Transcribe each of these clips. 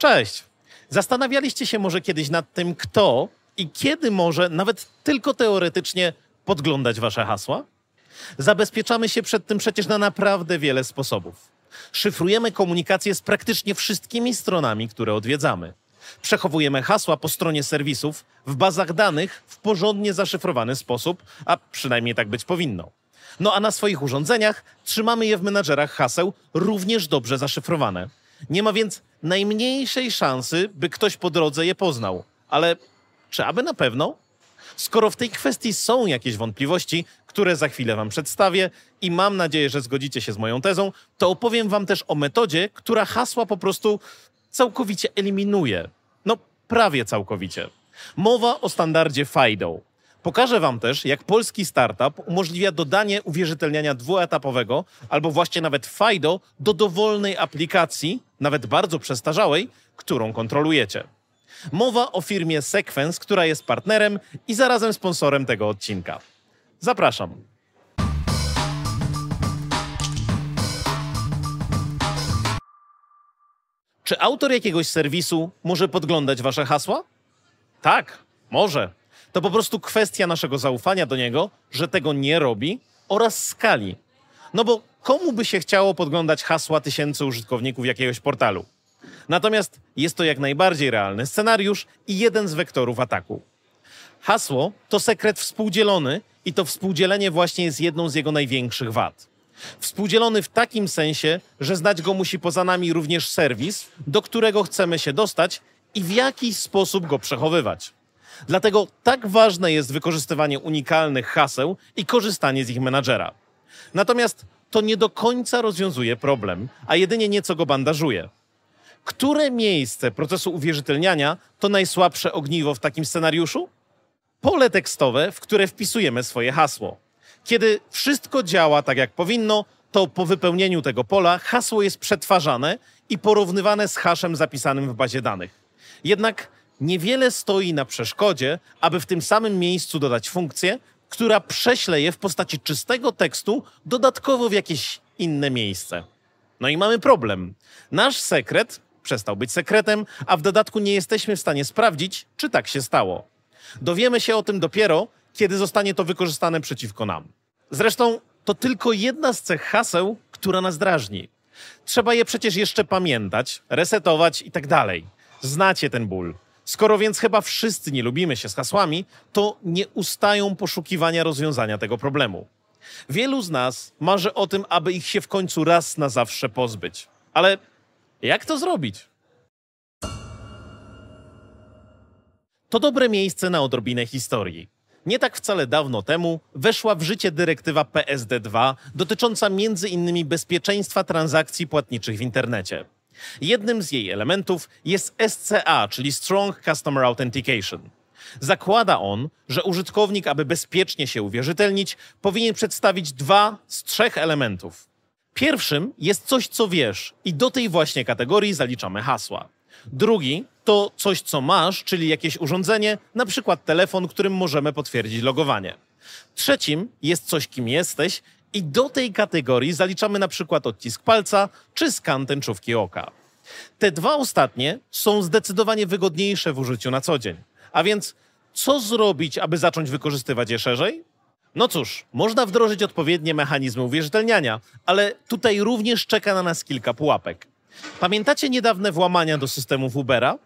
Cześć. Zastanawialiście się może kiedyś nad tym, kto i kiedy może, nawet tylko teoretycznie, podglądać wasze hasła? Zabezpieczamy się przed tym przecież na naprawdę wiele sposobów. Szyfrujemy komunikację z praktycznie wszystkimi stronami, które odwiedzamy. Przechowujemy hasła po stronie serwisów w bazach danych w porządnie zaszyfrowany sposób, a przynajmniej tak być powinno. No a na swoich urządzeniach trzymamy je w menadżerach haseł również dobrze zaszyfrowane. Nie ma więc najmniejszej szansy, by ktoś po drodze je poznał. Ale czy aby na pewno? Skoro w tej kwestii są jakieś wątpliwości, które za chwilę Wam przedstawię i mam nadzieję, że zgodzicie się z moją tezą, to opowiem Wam też o metodzie, która hasła po prostu całkowicie eliminuje. No, prawie całkowicie. Mowa o standardzie FIDO. Pokażę Wam też, jak polski startup umożliwia dodanie uwierzytelniania dwuetapowego albo właśnie nawet FIDO do dowolnej aplikacji, nawet bardzo przestarzałej, którą kontrolujecie. Mowa o firmie Sequence, która jest partnerem i zarazem sponsorem tego odcinka. Zapraszam. Czy autor jakiegoś serwisu może podglądać wasze hasła? Tak, może. To po prostu kwestia naszego zaufania do niego, że tego nie robi oraz skali. No bo komu by się chciało podglądać hasła tysięcy użytkowników jakiegoś portalu? Natomiast jest to jak najbardziej realny scenariusz i jeden z wektorów ataku. Hasło to sekret współdzielony i to współdzielenie właśnie jest jedną z jego największych wad. Współdzielony w takim sensie, że znać go musi poza nami również serwis, do którego chcemy się dostać i w jakiś sposób go przechowywać. Dlatego tak ważne jest wykorzystywanie unikalnych haseł i korzystanie z ich menadżera. Natomiast to nie do końca rozwiązuje problem, a jedynie nieco go bandażuje. Które miejsce procesu uwierzytelniania to najsłabsze ogniwo w takim scenariuszu? Pole tekstowe, w które wpisujemy swoje hasło. Kiedy wszystko działa tak jak powinno, to po wypełnieniu tego pola hasło jest przetwarzane i porównywane z haszem zapisanym w bazie danych. Jednak niewiele stoi na przeszkodzie, aby w tym samym miejscu dodać funkcję, która prześle je w postaci czystego tekstu dodatkowo w jakieś inne miejsce. No i mamy problem. Nasz sekret przestał być sekretem, a w dodatku nie jesteśmy w stanie sprawdzić, czy tak się stało. Dowiemy się o tym dopiero, kiedy zostanie to wykorzystane przeciwko nam. Zresztą to tylko jedna z cech haseł, która nas drażni. Trzeba je przecież jeszcze pamiętać, resetować i tak dalej. Znacie ten ból. Skoro więc chyba wszyscy nie lubimy się z hasłami, to nie ustają poszukiwania rozwiązania tego problemu. Wielu z nas marzy o tym, aby ich się w końcu raz na zawsze pozbyć. Ale jak to zrobić? To dobre miejsce na odrobinę historii. Nie tak wcale dawno temu weszła w życie dyrektywa PSD2 dotycząca m.in. bezpieczeństwa transakcji płatniczych w internecie. Jednym z jej elementów jest SCA, czyli Strong Customer Authentication. Zakłada on, że użytkownik, aby bezpiecznie się uwierzytelnić, powinien przedstawić dwa z trzech elementów. Pierwszym jest coś, co wiesz, i do tej właśnie kategorii zaliczamy hasła. Drugi to coś, co masz, czyli jakieś urządzenie, na przykład telefon, którym możemy potwierdzić logowanie. Trzecim jest coś, kim jesteś, i do tej kategorii zaliczamy na przykład odcisk palca czy skan tęczówki oka. Te dwa ostatnie są zdecydowanie wygodniejsze w użyciu na co dzień. A więc co zrobić, aby zacząć wykorzystywać je szerzej? No cóż, można wdrożyć odpowiednie mechanizmy uwierzytelniania, ale tutaj również czeka na nas kilka pułapek. Pamiętacie niedawne włamania do systemów Ubera?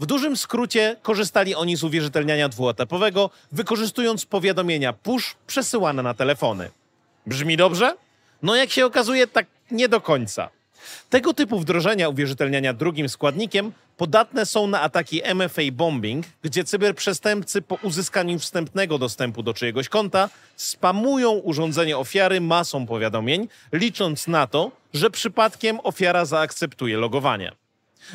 W dużym skrócie korzystali oni z uwierzytelniania dwuetapowego, wykorzystując powiadomienia push przesyłane na telefony. Brzmi dobrze? No jak się okazuje, tak nie do końca. Tego typu wdrożenia uwierzytelniania drugim składnikiem podatne są na ataki MFA bombing, gdzie cyberprzestępcy po uzyskaniu wstępnego dostępu do czyjegoś konta spamują urządzenie ofiary masą powiadomień, licząc na to, że przypadkiem ofiara zaakceptuje logowanie.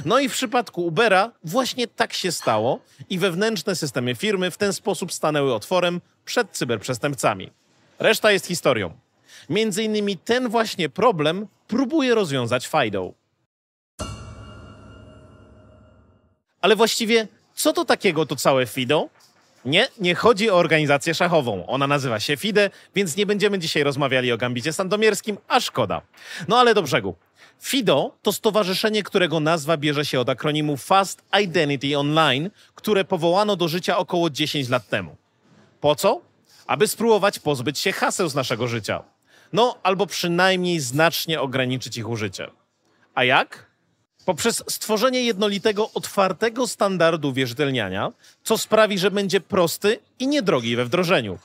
No i w przypadku Ubera właśnie tak się stało i wewnętrzne systemy firmy w ten sposób stanęły otworem przed cyberprzestępcami. Reszta jest historią. Między innymi ten właśnie problem próbuje rozwiązać FIDO. Ale właściwie, co to takiego to całe FIDO? Nie, nie chodzi o organizację szachową. Ona nazywa się FIDE, więc nie będziemy dzisiaj rozmawiali o gambicie sandomierskim, a szkoda. No ale do brzegu. FIDO to stowarzyszenie, którego nazwa bierze się od akronimu Fast Identity Online, które powołano do życia około 10 lat temu. Po co? Aby spróbować pozbyć się haseł z naszego życia. No, albo przynajmniej znacznie ograniczyć ich użycie. A jak? Poprzez stworzenie jednolitego, otwartego standardu wierzytelniania, co sprawi, że będzie prosty i niedrogi we wdrożeniu.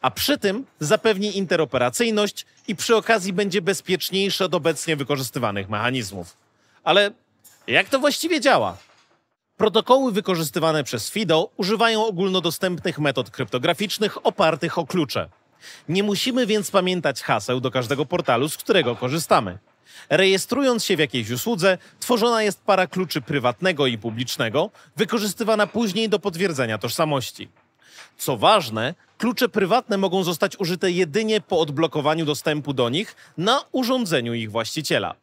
A przy tym zapewni interoperacyjność i przy okazji będzie bezpieczniejszy od obecnie wykorzystywanych mechanizmów. Ale jak to właściwie działa? Protokoły wykorzystywane przez FIDO używają ogólnodostępnych metod kryptograficznych opartych o klucze. Nie musimy więc pamiętać haseł do każdego portalu, z którego korzystamy. Rejestrując się w jakiejś usłudze, tworzona jest para kluczy prywatnego i publicznego, wykorzystywana później do potwierdzenia tożsamości. Co ważne, klucze prywatne mogą zostać użyte jedynie po odblokowaniu dostępu do nich na urządzeniu ich właściciela.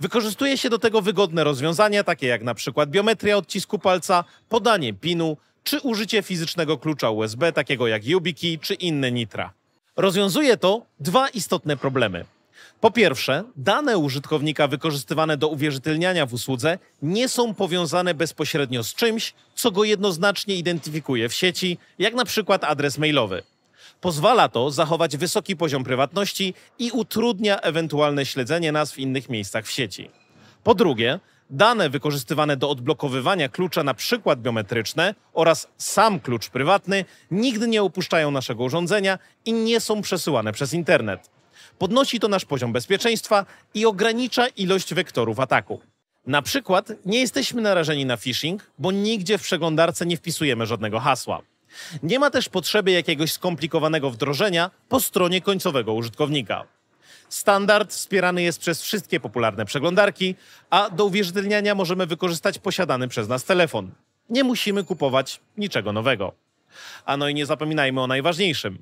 Wykorzystuje się do tego wygodne rozwiązania, takie jak na przykład biometria odcisku palca, podanie PIN-u, czy użycie fizycznego klucza USB, takiego jak YubiKey czy inne Nitra. Rozwiązuje to dwa istotne problemy. Po pierwsze, dane użytkownika wykorzystywane do uwierzytelniania w usłudze nie są powiązane bezpośrednio z czymś, co go jednoznacznie identyfikuje w sieci, jak na przykład adres mailowy. Pozwala to zachować wysoki poziom prywatności i utrudnia ewentualne śledzenie nas w innych miejscach w sieci. Po drugie, dane wykorzystywane do odblokowywania klucza, na przykład biometryczne oraz sam klucz prywatny, nigdy nie opuszczają naszego urządzenia i nie są przesyłane przez internet. Podnosi to nasz poziom bezpieczeństwa i ogranicza ilość wektorów ataku. Na przykład nie jesteśmy narażeni na phishing, bo nigdzie w przeglądarce nie wpisujemy żadnego hasła. Nie ma też potrzeby jakiegoś skomplikowanego wdrożenia po stronie końcowego użytkownika. Standard wspierany jest przez wszystkie popularne przeglądarki, a do uwierzytelniania możemy wykorzystać posiadany przez nas telefon. Nie musimy kupować niczego nowego. A no i nie zapominajmy o najważniejszym.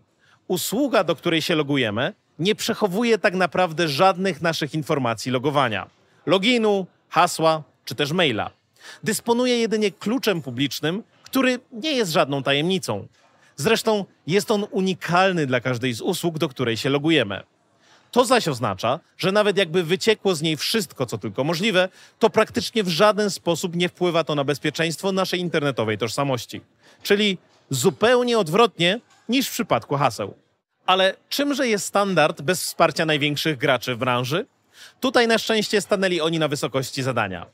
Usługa, do której się logujemy, nie przechowuje tak naprawdę żadnych naszych informacji logowania. Loginu, hasła czy też maila. Dysponuje jedynie kluczem publicznym, który nie jest żadną tajemnicą. Zresztą jest on unikalny dla każdej z usług, do której się logujemy. To zaś oznacza, że nawet jakby wyciekło z niej wszystko, co tylko możliwe, to praktycznie w żaden sposób nie wpływa to na bezpieczeństwo naszej internetowej tożsamości. Czyli zupełnie odwrotnie niż w przypadku haseł. Ale czymże jest standard bez wsparcia największych graczy w branży? Tutaj na szczęście stanęli oni na wysokości zadania.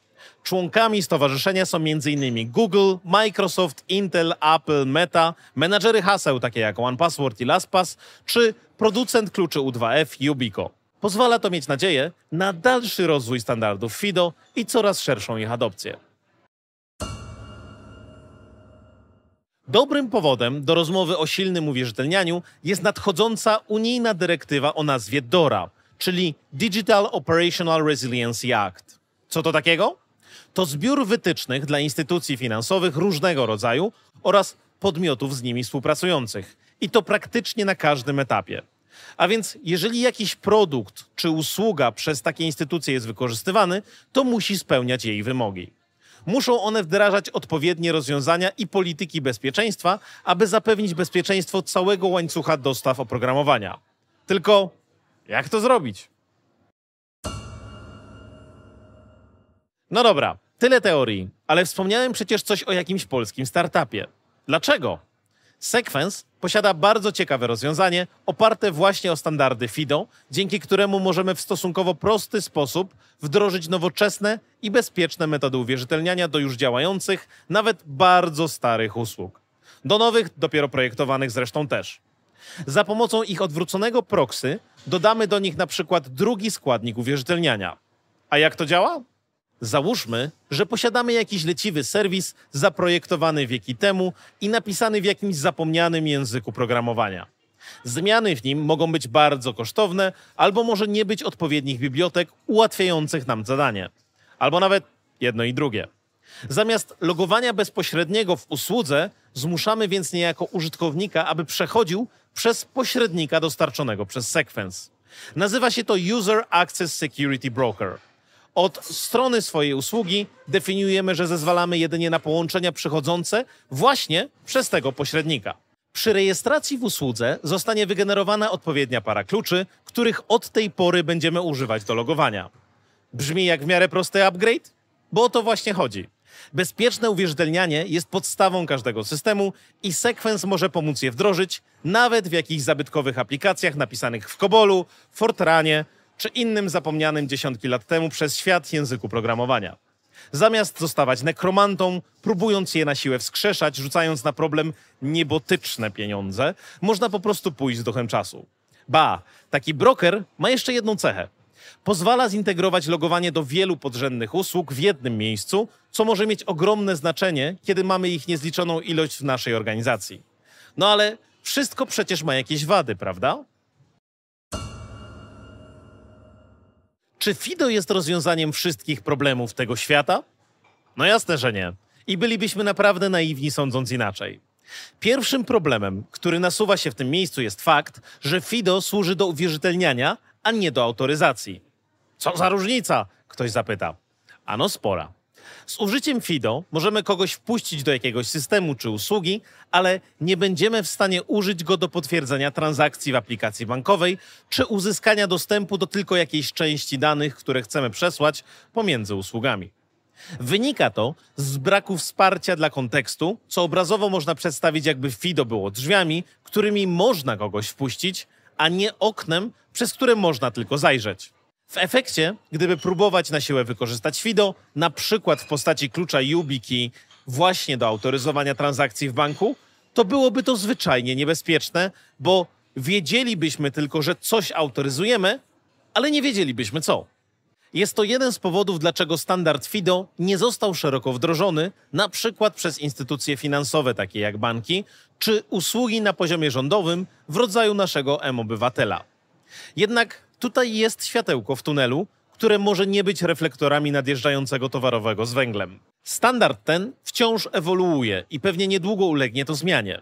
Członkami stowarzyszenia są m.in. Google, Microsoft, Intel, Apple, Meta, menadżery haseł takie jak OnePassword i LastPass, czy producent kluczy U2F Yubico. Pozwala to mieć nadzieję na dalszy rozwój standardów FIDO i coraz szerszą ich adopcję. Dobrym powodem do rozmowy o silnym uwierzytelnianiu jest nadchodząca unijna dyrektywa o nazwie DORA, czyli Digital Operational Resiliency Act. Co to takiego? To zbiór wytycznych dla instytucji finansowych różnego rodzaju oraz podmiotów z nimi współpracujących. I to praktycznie na każdym etapie. A więc, jeżeli jakiś produkt czy usługa przez takie instytucje jest wykorzystywany, to musi spełniać jej wymogi. Muszą one wdrażać odpowiednie rozwiązania i polityki bezpieczeństwa, aby zapewnić bezpieczeństwo całego łańcucha dostaw oprogramowania. Tylko jak to zrobić? No dobra, tyle teorii, ale wspomniałem przecież coś o jakimś polskim startupie. Dlaczego? Sequence posiada bardzo ciekawe rozwiązanie oparte właśnie o standardy FIDO, dzięki któremu możemy w stosunkowo prosty sposób wdrożyć nowoczesne i bezpieczne metody uwierzytelniania do już działających, nawet bardzo starych usług. Do nowych, dopiero projektowanych zresztą też. Za pomocą ich odwróconego proxy dodamy do nich na przykład drugi składnik uwierzytelniania. A jak to działa? Załóżmy, że posiadamy jakiś leciwy serwis zaprojektowany wieki temu i napisany w jakimś zapomnianym języku programowania. Zmiany w nim mogą być bardzo kosztowne, albo może nie być odpowiednich bibliotek ułatwiających nam zadanie. Albo nawet jedno i drugie. Zamiast logowania bezpośredniego w usłudze, zmuszamy więc niejako użytkownika, aby przechodził przez pośrednika dostarczonego przez Sequence. Nazywa się to User Access Security Broker. Od strony swojej usługi definiujemy, że zezwalamy jedynie na połączenia przychodzące właśnie przez tego pośrednika. Przy rejestracji w usłudze zostanie wygenerowana odpowiednia para kluczy, których od tej pory będziemy używać do logowania. Brzmi jak w miarę prosty upgrade? Bo o to właśnie chodzi. Bezpieczne uwierzytelnianie jest podstawą każdego systemu i Sequence może pomóc je wdrożyć nawet w jakichś zabytkowych aplikacjach napisanych w Cobolu, Fortranie czy innym zapomnianym dziesiątki lat temu przez świat języku programowania. Zamiast zostawać nekromantą, próbując je na siłę wskrzeszać, rzucając na problem niebotyczne pieniądze, można po prostu pójść z duchem czasu. Ba, taki broker ma jeszcze jedną cechę. Pozwala zintegrować logowanie do wielu podrzędnych usług w jednym miejscu, co może mieć ogromne znaczenie, kiedy mamy ich niezliczoną ilość w naszej organizacji. No ale wszystko przecież ma jakieś wady, prawda? Czy FIDO jest rozwiązaniem wszystkich problemów tego świata? No jasne, że nie. I bylibyśmy naprawdę naiwni sądząc inaczej. Pierwszym problemem, który nasuwa się w tym miejscu jest fakt, że FIDO służy do uwierzytelniania, a nie do autoryzacji. Co za różnica? Ktoś zapyta. Ano spora. Z użyciem FIDO możemy kogoś wpuścić do jakiegoś systemu czy usługi, ale nie będziemy w stanie użyć go do potwierdzenia transakcji w aplikacji bankowej czy uzyskania dostępu do tylko jakiejś części danych, które chcemy przesłać pomiędzy usługami. Wynika to z braku wsparcia dla kontekstu, co obrazowo można przedstawić jakby FIDO było drzwiami, którymi można kogoś wpuścić, a nie oknem, przez które można tylko zajrzeć. W efekcie, gdyby próbować na siłę wykorzystać FIDO, na przykład w postaci klucza YubiKey właśnie do autoryzowania transakcji w banku, to byłoby to zwyczajnie niebezpieczne, bo wiedzielibyśmy tylko, że coś autoryzujemy, ale nie wiedzielibyśmy co. Jest to jeden z powodów, dlaczego standard FIDO nie został szeroko wdrożony, na przykład przez instytucje finansowe takie jak banki, czy usługi na poziomie rządowym w rodzaju naszego M-Obywatela. Jednak tutaj jest światełko w tunelu, które może nie być reflektorami nadjeżdżającego towarowego z węglem. Standard ten wciąż ewoluuje i pewnie niedługo ulegnie to zmianie.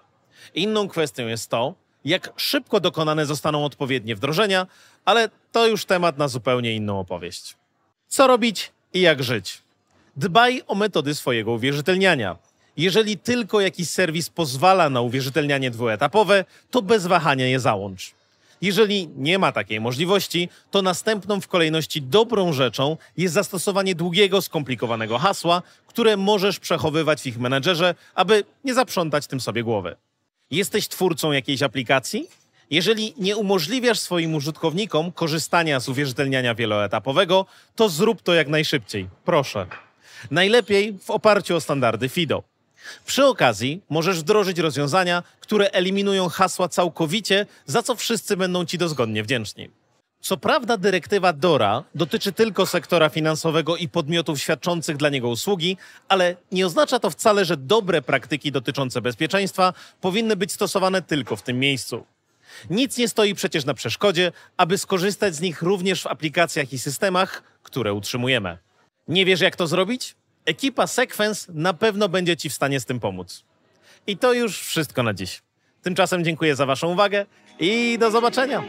Inną kwestią jest to, jak szybko dokonane zostaną odpowiednie wdrożenia, ale to już temat na zupełnie inną opowieść. Co robić i jak żyć? Dbaj o metody swojego uwierzytelniania. Jeżeli tylko jakiś serwis pozwala na uwierzytelnianie dwuetapowe, to bez wahania je załącz. Jeżeli nie ma takiej możliwości, to następną w kolejności dobrą rzeczą jest zastosowanie długiego, skomplikowanego hasła, które możesz przechowywać w ich menedżerze, aby nie zaprzątać tym sobie głowy. Jesteś twórcą jakiejś aplikacji? Jeżeli nie umożliwiasz swoim użytkownikom korzystania z uwierzytelniania wieloetapowego, to zrób to jak najszybciej. Proszę. Najlepiej w oparciu o standardy FIDO. Przy okazji możesz wdrożyć rozwiązania, które eliminują hasła całkowicie, za co wszyscy będą ci dozgodnie wdzięczni. Co prawda dyrektywa DORA dotyczy tylko sektora finansowego i podmiotów świadczących dla niego usługi, ale nie oznacza to wcale, że dobre praktyki dotyczące bezpieczeństwa powinny być stosowane tylko w tym miejscu. Nic nie stoi przecież na przeszkodzie, aby skorzystać z nich również w aplikacjach i systemach, które utrzymujemy. Nie wiesz, jak to zrobić? Ekipa Sequence na pewno będzie Ci w stanie z tym pomóc. I to już wszystko na dziś. Tymczasem dziękuję za Waszą uwagę i do zobaczenia.